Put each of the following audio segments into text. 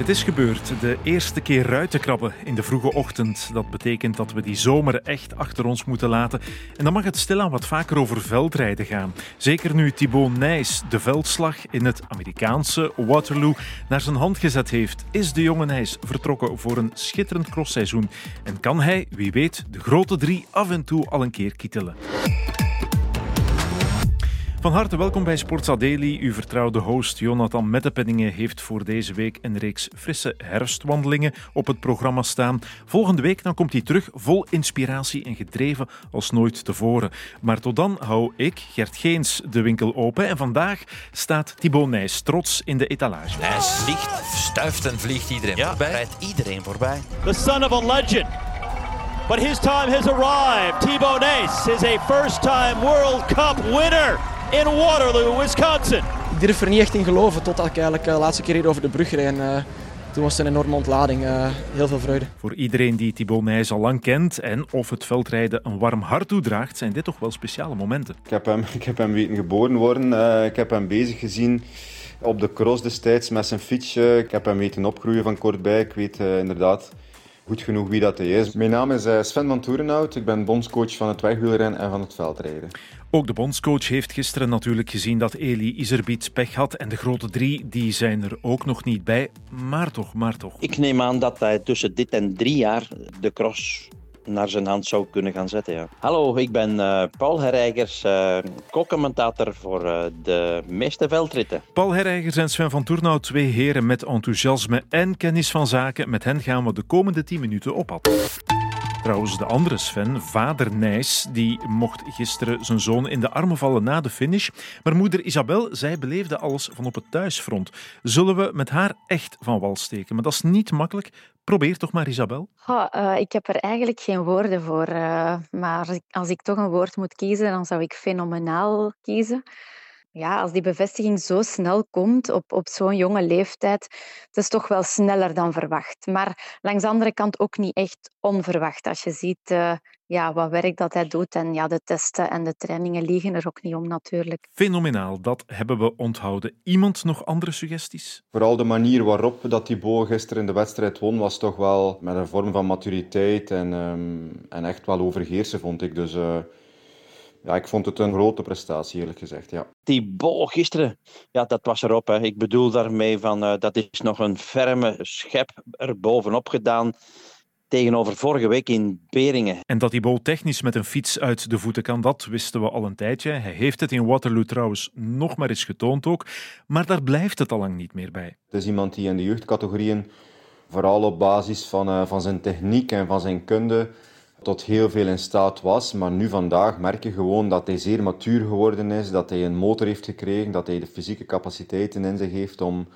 Het is gebeurd. De eerste keer ruitenkrabben in de vroege ochtend. Dat betekent dat we die zomer echt achter ons moeten laten. En dan mag het stilaan wat vaker over veldrijden gaan. Zeker nu Thibaut Nijs de veldslag in het Amerikaanse Waterloo naar zijn hand gezet heeft, is de jonge Nijs vertrokken voor een schitterend crossseizoen. En kan hij, wie weet, de grote drie af en toe al een keer kietelen. Van harte welkom bij Sportsa Daily. Uw vertrouwde host Jonathan Mettepenningen heeft voor deze week een reeks frisse herfstwandelingen op het programma staan. Volgende week dan komt hij terug vol inspiratie en gedreven als nooit tevoren. Maar tot dan hou ik, Gert Geens, de winkel open. En vandaag staat Thibaut Nijs trots in de etalage. Hij vliegt, stuift en vliegt iedereen Ja, voorbij. rijdt iedereen voorbij. the son of a legend. But his time has arrived. Thibaut Nace is a first time World Cup winner in Waterloo, Wisconsin. Ik durf er niet echt in geloven totdat ik eigenlijk eh, de laatste keer hier over de brug reed. En, eh, toen was het een enorme ontlading. eh, heel veel vreugde. Voor iedereen die Thibaut Nijs al lang kent en of het veldrijden een warm hart toedraagt, zijn dit toch wel speciale momenten. Ik heb hem, ik heb hem weten geboren worden. Eh, ik heb hem bezig gezien op de cross destijds met zijn fietsje. Ik heb hem weten opgroeien van kortbij. Ik weet eh, inderdaad goed genoeg wie dat hij is. Mijn naam is eh, Sven van Toerenhout. Ik ben bondscoach van het wegwielrennen en van het veldrijden. Ook de bondscoach heeft gisteren natuurlijk gezien dat Eli Iserbiet pech had en de grote drie die zijn er ook nog niet bij. Maar toch, maar toch. Ik neem aan dat hij tussen dit en drie jaar de cross naar zijn hand zou kunnen gaan zetten. Ja. Hallo, ik ben eh, Paul Herreigers, eh co-commentator voor eh, de meeste veldritten. Paul Herreigers en Sven van Toernau, twee heren met enthousiasme en kennis van zaken. Met hen gaan we de komende 10 minuten op. Trouwens, de andere Sven, vader Nijs, die mocht gisteren zijn zoon in de armen vallen na de finish. Maar moeder Isabel, zij beleefde alles van op het thuisfront. Zullen we met haar echt van wal steken? Maar dat is niet makkelijk. Probeer toch maar, Isabel. Eh, ik heb er eigenlijk geen woorden voor. eh, maar als ik toch een woord moet kiezen, dan zou ik fenomenaal kiezen. Ja, als die bevestiging zo snel komt op, op zo'n jonge leeftijd, het is toch wel sneller dan verwacht. Maar langs de andere kant ook niet echt onverwacht. Als je ziet eh, ja, wat werk dat hij doet. En ja, de testen en de trainingen liegen er ook niet om natuurlijk. Fenomenaal, dat hebben we onthouden. Iemand nog andere suggesties? Vooral de manier waarop dat Thibaut gisteren de wedstrijd won, was toch wel met een vorm van maturiteit en, ehm, en echt wel overheersen, vond ik. Dus eh, ja, ik vond het een grote prestatie, eerlijk gezegd. Ja. Thibaut gisteren, ja, dat was erop. Hè. Ik bedoel daarmee van, eh, dat is nog een ferme schep er bovenop gedaan tegenover vorige week in Beringen. En dat Thibaut technisch met een fiets uit de voeten kan, dat wisten we al een tijdje. Hij heeft het in Waterloo trouwens nog maar eens getoond ook. Maar daar blijft het al lang niet meer bij. Het is iemand die in de jeugdcategorieën, vooral op basis van, eh, van zijn techniek en van zijn kunde, tot heel veel in staat was. Maar nu vandaag merk je gewoon dat hij zeer matuur geworden is, dat hij een motor heeft gekregen, dat hij de fysieke capaciteiten in zich heeft om,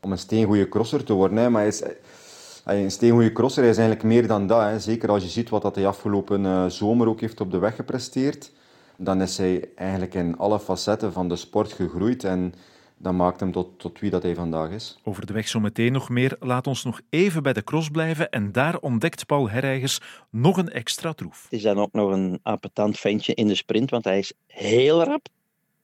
om een steengoede crosser te worden. Maar is, hij- een steengoede crosser hij is eigenlijk meer dan dat. Hè. Zeker als je ziet wat dat hij afgelopen eh, zomer ook heeft op de weg gepresteerd. Dan is hij eigenlijk in alle facetten van de sport gegroeid en dat maakt hem tot, tot wie dat hij vandaag is. Over de weg zo meteen nog meer. Laat ons nog even bij de cross blijven. En daar ontdekt Paul Herreigers nog een extra troef. Het is dan ook nog een appetant ventje in de sprint, want hij is heel rap.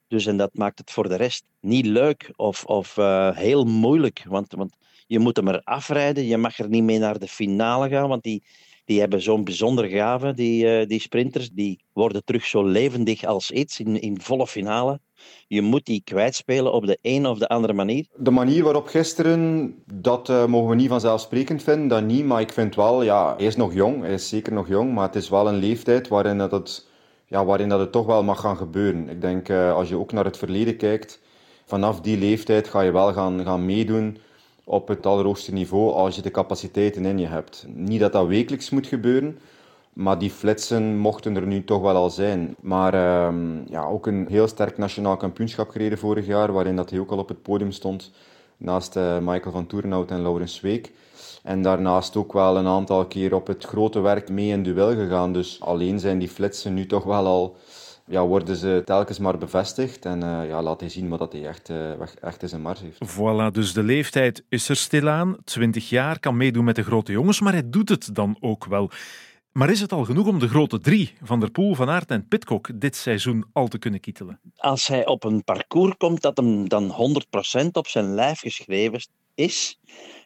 Dus en dat maakt het voor de rest niet leuk of, of eh, heel moeilijk. Want, want je moet hem er afrijden, je mag er niet mee naar de finale gaan, want die, die hebben zo'n bijzondere gave, die, eh, die sprinters. Die worden terug zo levendig als iets in, in volle finale. Je moet die kwijtspelen op de een of de andere manier. De manier waarop gisteren, dat eh, mogen we niet vanzelfsprekend vinden, dat niet. Maar ik vind wel, ja, hij is nog jong, hij is zeker nog jong, maar het is wel een leeftijd waarin dat het, ja, waarin dat het toch wel mag gaan gebeuren. Ik denk, eh, als je ook naar het verleden kijkt, vanaf die leeftijd ga je wel gaan, gaan meedoen op het allerhoogste niveau als je de capaciteiten in je hebt. Niet dat dat wekelijks moet gebeuren, maar die flitsen mochten er nu toch wel al zijn. Maar ehm, ja, ook een heel sterk nationaal kampioenschap gereden vorig jaar, waarin dat hij ook al op het podium stond, naast eh, Michael van Toerenhout en Laurens Week. En daarnaast ook wel een aantal keer op het grote werk mee in duel gegaan. Dus alleen zijn die flitsen nu toch wel al, ja, worden ze telkens maar bevestigd. En eh, ja, laat hij zien wat dat hij echt, eh, echt in zijn mars heeft. Voilà, dus de leeftijd is er stilaan. 20 jaar, kan meedoen met de grote jongens, maar hij doet het dan ook wel. Maar is het al genoeg om de grote drie, Van der Poel, Van Aert en Pitcock, dit seizoen al te kunnen kietelen? Als hij op een parcours komt dat hem dan 100% op zijn lijf geschreven is,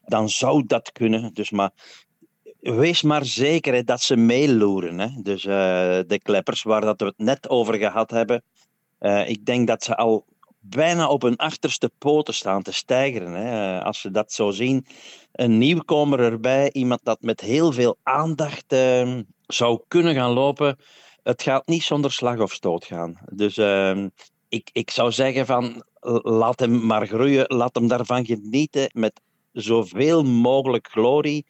dan zou dat kunnen. Dus maar wees maar zeker dat ze meeloeren. Hè. Dus uh, de kleppers, waar dat we het net over gehad hebben, uh, ik denk dat ze al bijna op hun achterste poten staan te stijgeren. Hè. Als ze dat zo zien, een nieuwkomer erbij, iemand dat met heel veel aandacht uh, zou kunnen gaan lopen. Het gaat niet zonder slag of stoot gaan. Dus ehm, ik, ik zou zeggen van laat hem maar groeien, laat hem daarvan genieten met zoveel mogelijk glorie.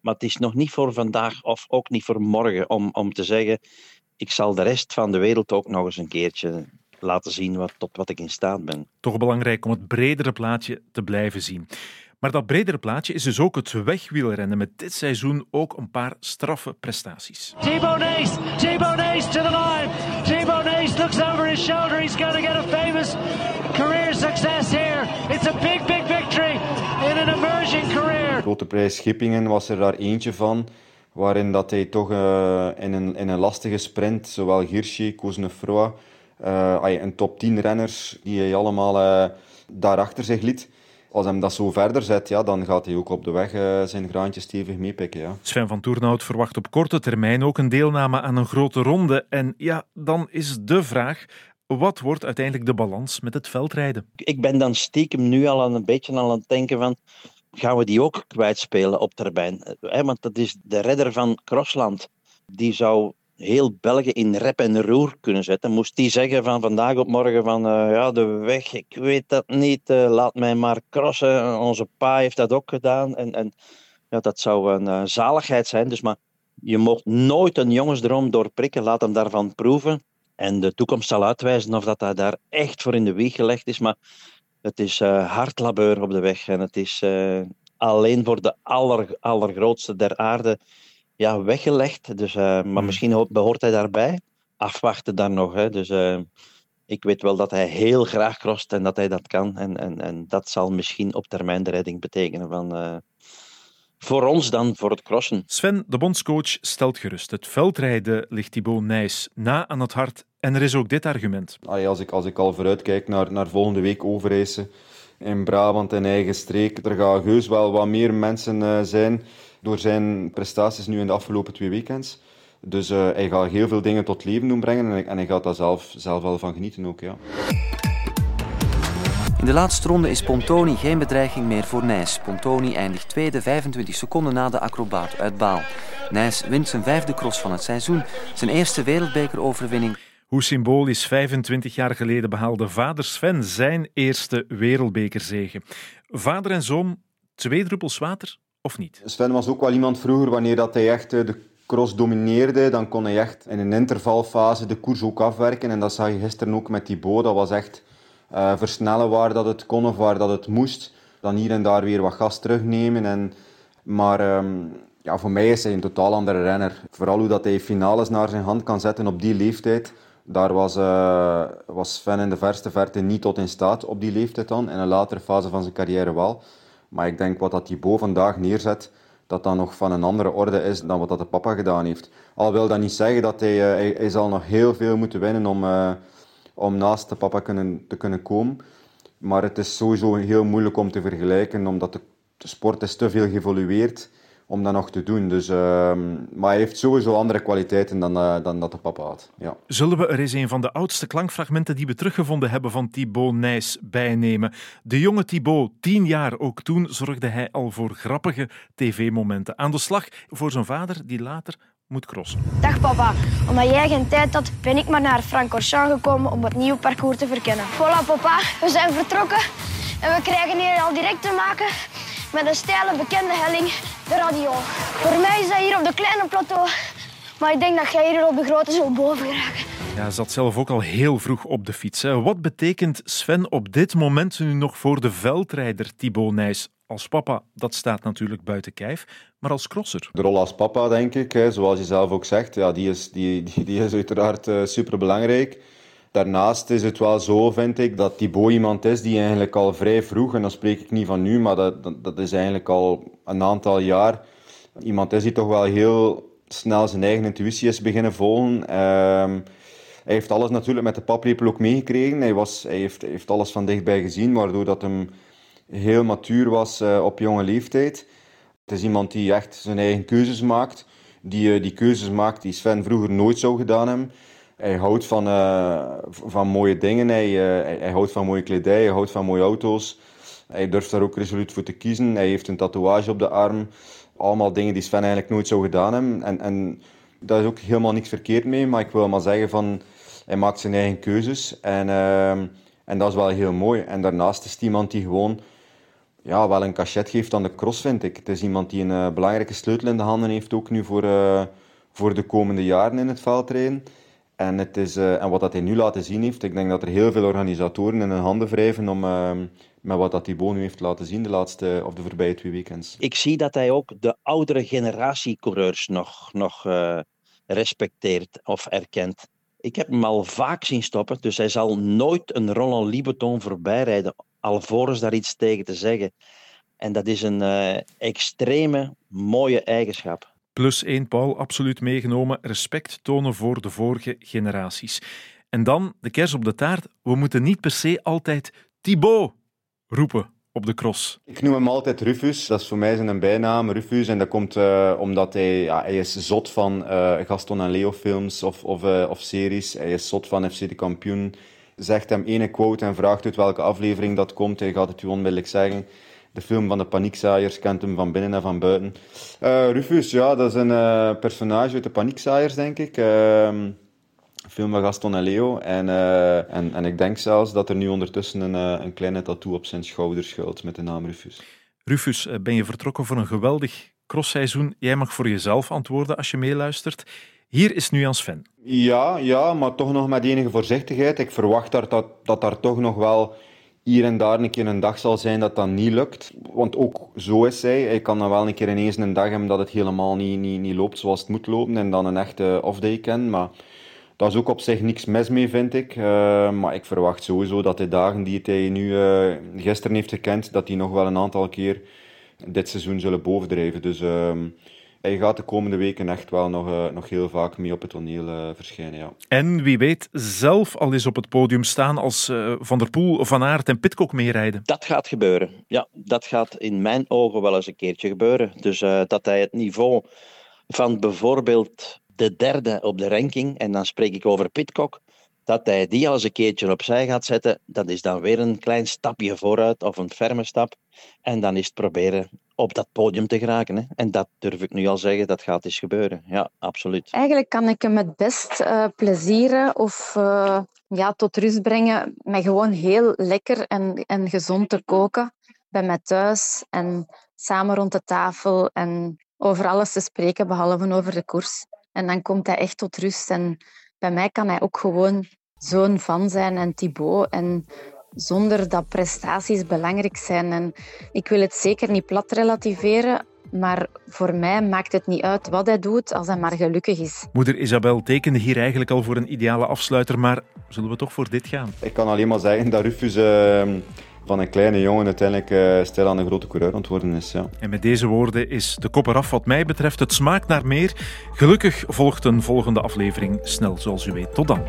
Maar het is nog niet voor vandaag of ook niet voor morgen om, om te zeggen ik zal de rest van de wereld ook nog eens een keertje laten zien wat, tot wat ik in staat ben. Toch belangrijk om het bredere plaatje te blijven zien. Maar dat bredere plaatje is dus ook het wegwielrennen met dit seizoen ook een paar straffe prestaties. Thibaut Nace, Thibaut Nace to the line. Thibaut Nace looks over his shoulder. He's going to get a famous career success here. It's a big, big victory in an emerging career. Grote prijs Schippingen was er daar eentje van waarin dat hij toch uh, in, een, in een lastige sprint, zowel Hirschi, Koznefroa, uh, een top 10 renners die hij allemaal uh, daarachter zich liet. Als hem dat zo verder zet, ja, dan gaat hij ook op de weg uh, zijn graantje stevig meepikken. Ja. Sven van Toernout verwacht op korte termijn ook een deelname aan een grote ronde. En ja, dan is de vraag, wat wordt uiteindelijk de balans met het veldrijden? Ik ben dan stiekem nu al een beetje aan het denken van gaan we die ook kwijtspelen op termijn? Want dat is de redder van Crossland. Die zou heel België in rep en roer kunnen zetten. Moest die zeggen van vandaag op morgen van uh, ja, de weg, ik weet dat niet, uh, laat mij maar crossen. Onze pa heeft dat ook gedaan. En, en ja, dat zou een zaligheid zijn. Dus maar je mocht nooit een jongensdroom doorprikken. Laat hem daarvan proeven. En de toekomst zal uitwijzen of dat hij daar echt voor in de wieg gelegd is. Maar het is hard labeur op de weg. En het is alleen voor de aller, allergrootste der aarde ja, weggelegd. Dus, uh, maar hmm. misschien behoort hij daarbij. Afwachten dan nog. Hè. Dus ik weet wel dat hij heel graag crost en dat hij dat kan. En, en, en dat zal misschien op termijn de redding betekenen van, voor ons dan, voor het crossen. Sven, de bondscoach, stelt gerust. Het veldrijden ligt Thibaut Nijs na aan het hart. En er is ook dit argument. Allee, als, ik, als ik al vooruitkijk naar, naar volgende week overreizen in Brabant en eigen streek, er gaan heus wel wat meer mensen uh, zijn door zijn prestaties nu in de afgelopen twee weekends. Dus uh, hij gaat heel veel dingen tot leven doen brengen en, en hij gaat daar zelf, zelf wel van genieten ook. Ja. In de laatste ronde is Pontoni geen bedreiging meer voor Nijs. Pontoni eindigt tweede 25 seconden na de acrobaat uit Baal. Nijs wint zijn vijfde cross van het seizoen, zijn eerste wereldbekeroverwinning. Hoe symbolisch 25 jaar geleden behaalde vader Sven zijn eerste wereldbekerzege. Vader en zoon, twee druppels water of niet? Sven was ook wel iemand vroeger, wanneer dat hij echt eh, de cross domineerde, dan kon hij echt in een intervalfase de koers ook afwerken. En dat zag je gisteren ook met Thibaut. Dat was echt uh, versnellen waar dat het kon of waar dat het moest. Dan hier en daar weer wat gas terugnemen. En, maar um, ja, voor mij is hij een totaal andere renner. Vooral hoe dat hij finales naar zijn hand kan zetten op die leeftijd. Daar was, uh, was Sven in de verste verte niet tot in staat op die leeftijd dan. In een latere fase van zijn carrière wel. Maar ik denk wat dat Thibaut vandaag neerzet, dat dat nog van een andere orde is dan wat dat de papa gedaan heeft. Al wil dat niet zeggen dat hij, uh, hij, zal nog heel veel moeten winnen om, om naast de papa kunnen, te kunnen komen. Maar het is sowieso heel moeilijk om te vergelijken, omdat de, sport is te veel geëvolueerd om dat nog te doen. Dus, uh, maar hij heeft sowieso andere kwaliteiten dan, uh, dan dat de papa had. Ja. Zullen we er eens een van de oudste klankfragmenten die we teruggevonden hebben van Thibaut Nijs bijnemen? De jonge Thibaut, tien jaar, ook toen zorgde hij al voor grappige tv-momenten. Aan de slag voor zijn vader, die later moet crossen. Dag papa, omdat jij geen tijd had, ben ik maar naar Francorchamps gekomen om het nieuwe parcours te verkennen. Voilà papa, we zijn vertrokken en we krijgen hier al direct te maken met een steile bekende helling, de radio. Voor mij is dat hier op de kleine plateau, maar ik denk dat jij hier op de grote zult boven geraken. Ja, zat zelf ook al heel vroeg op de fiets. Wat betekent Sven op dit moment nu nog voor de veldrijder Thibaut Nijs? Als papa, dat staat natuurlijk buiten kijf, maar als crosser? De rol als papa, denk ik, zoals je zelf ook zegt, ja, die, is, die, die, die is uiteraard uh, superbelangrijk. Daarnaast is het wel zo, vind ik, dat Thibaut iemand is die eigenlijk al vrij vroeg, en dan spreek ik niet van nu, maar dat, dat, is eigenlijk al een aantal jaar, iemand is die toch wel heel snel zijn eigen intuïtie is beginnen volgen. Um, hij heeft alles natuurlijk met de paplepel ook meegekregen. Hij, was, hij heeft, heeft alles van dichtbij gezien, waardoor dat hem heel matuur was op jonge leeftijd. Het is iemand die echt zijn eigen keuzes maakt. Die, die keuzes maakt die Sven vroeger nooit zou gedaan hebben. Hij houdt van, van mooie dingen, hij, hij, hij houdt van mooie kledij, hij houdt van mooie auto's. Hij durft daar ook resoluut voor te kiezen. Hij heeft een tatoeage op de arm. Allemaal dingen die Sven eigenlijk nooit zou gedaan hebben. En, en daar is ook helemaal niks verkeerd mee. Maar ik wil maar zeggen van... Hij maakt zijn eigen keuzes. En, uh, en dat is wel heel mooi. En daarnaast is het iemand die gewoon... Ja, wel een cachet geeft aan de cross, vind ik. Het is iemand die een uh, belangrijke sleutel in de handen heeft. Ook nu voor, uh, voor de komende jaren in het veldrijden. En, het is, uh, en wat dat hij nu laten zien heeft, ik denk dat er heel veel organisatoren in hun handen wrijven om, met wat dat Thibaut nu heeft laten zien de laatste of de voorbije twee weekends. Ik zie dat hij ook de oudere generatie coureurs nog, nog respecteert of erkent. Ik heb hem al vaak zien stoppen, dus hij zal nooit een Roland Libeton voorbij rijden, alvorens daar iets tegen te zeggen. En dat is een uh, extreme mooie eigenschap. Plus één Paul, absoluut meegenomen. Respect tonen voor de vorige generaties. En dan de kers op de taart. We moeten niet per se altijd Thibaut roepen op de cross? Ik noem hem altijd Rufus. Dat is voor mij zijn bijnaam, Rufus. En dat komt uh, omdat hij, ja, hij is zot van uh, Gaston en Leo films of, of, uh, of series. Hij is zot van FC de Kampioen. Zegt hem ene quote en vraagt uit welke aflevering dat komt. Hij gaat het u onmiddellijk zeggen. De film van de paniekzaaiers kent hem van binnen en van buiten. Rufus, ja, dat is een personage uit de paniekzaaiers, denk ik. Ehm, film van Gaston en Leo. En, uh, en, en ik denk zelfs dat er nu ondertussen een, uh, een kleine tattoo op zijn schouder schuilt met de naam Rufus. Rufus, eh, ben je vertrokken voor een geweldig crossseizoen? Jij mag voor jezelf antwoorden als je meeluistert. Hier is nu aan Sven. Ja, ja, maar toch nog met enige voorzichtigheid. Ik verwacht dat, dat, dat daar toch nog wel hier en daar een keer een dag zal zijn dat dat niet lukt. Want ook zo is hij. Hij kan dan wel een keer ineens een dag hebben dat het helemaal niet, niet, niet loopt zoals het moet lopen en dan een echte off-day kennen. Maar daar is ook op zich niks mis mee, vind ik. Uh, maar ik verwacht sowieso dat de dagen die hij nu uh, gisteren heeft gekend, dat die nog wel een aantal keer dit seizoen zullen bovendrijven. Dus uh, hij gaat de komende weken echt wel nog, uh, nog heel vaak mee op het toneel verschijnen. Ja. En wie weet, zelf al eens op het podium staan als Van der Poel, Van Aert en Pitcock meerijden. Dat gaat gebeuren. Ja, dat gaat in mijn ogen wel eens een keertje gebeuren. Dus dat hij het niveau van bijvoorbeeld de derde op de ranking, en dan spreek ik over Pitcock, dat hij die als een keertje opzij gaat zetten, dat is dan weer een klein stapje vooruit of een ferme stap. En dan is het proberen op dat podium te geraken. Hè. En dat durf ik nu al zeggen, dat gaat eens gebeuren. Ja, absoluut. Eigenlijk kan ik hem het best uh, plezieren of uh, ja, tot rust brengen met gewoon heel lekker en, en gezond te koken bij mij thuis en samen rond de tafel en over alles te spreken, behalve over de koers. En dan komt hij echt tot rust. En bij mij kan hij ook gewoon zo'n fan zijn en Thibaut. En zonder dat prestaties belangrijk zijn. En ik wil het zeker niet plat relativeren, maar voor mij maakt het niet uit wat hij doet als hij maar gelukkig is. Moeder Isabel tekende hier eigenlijk al voor een ideale afsluiter, maar zullen we toch voor dit gaan? Ik kan alleen maar zeggen dat Rufus uh, van een kleine jongen uiteindelijk uh, stil aan een grote coureur ontworpen is. Ja. En met deze woorden is de kop eraf wat mij betreft. Het smaakt naar meer. Gelukkig volgt een volgende aflevering snel, zoals u weet. Tot dan.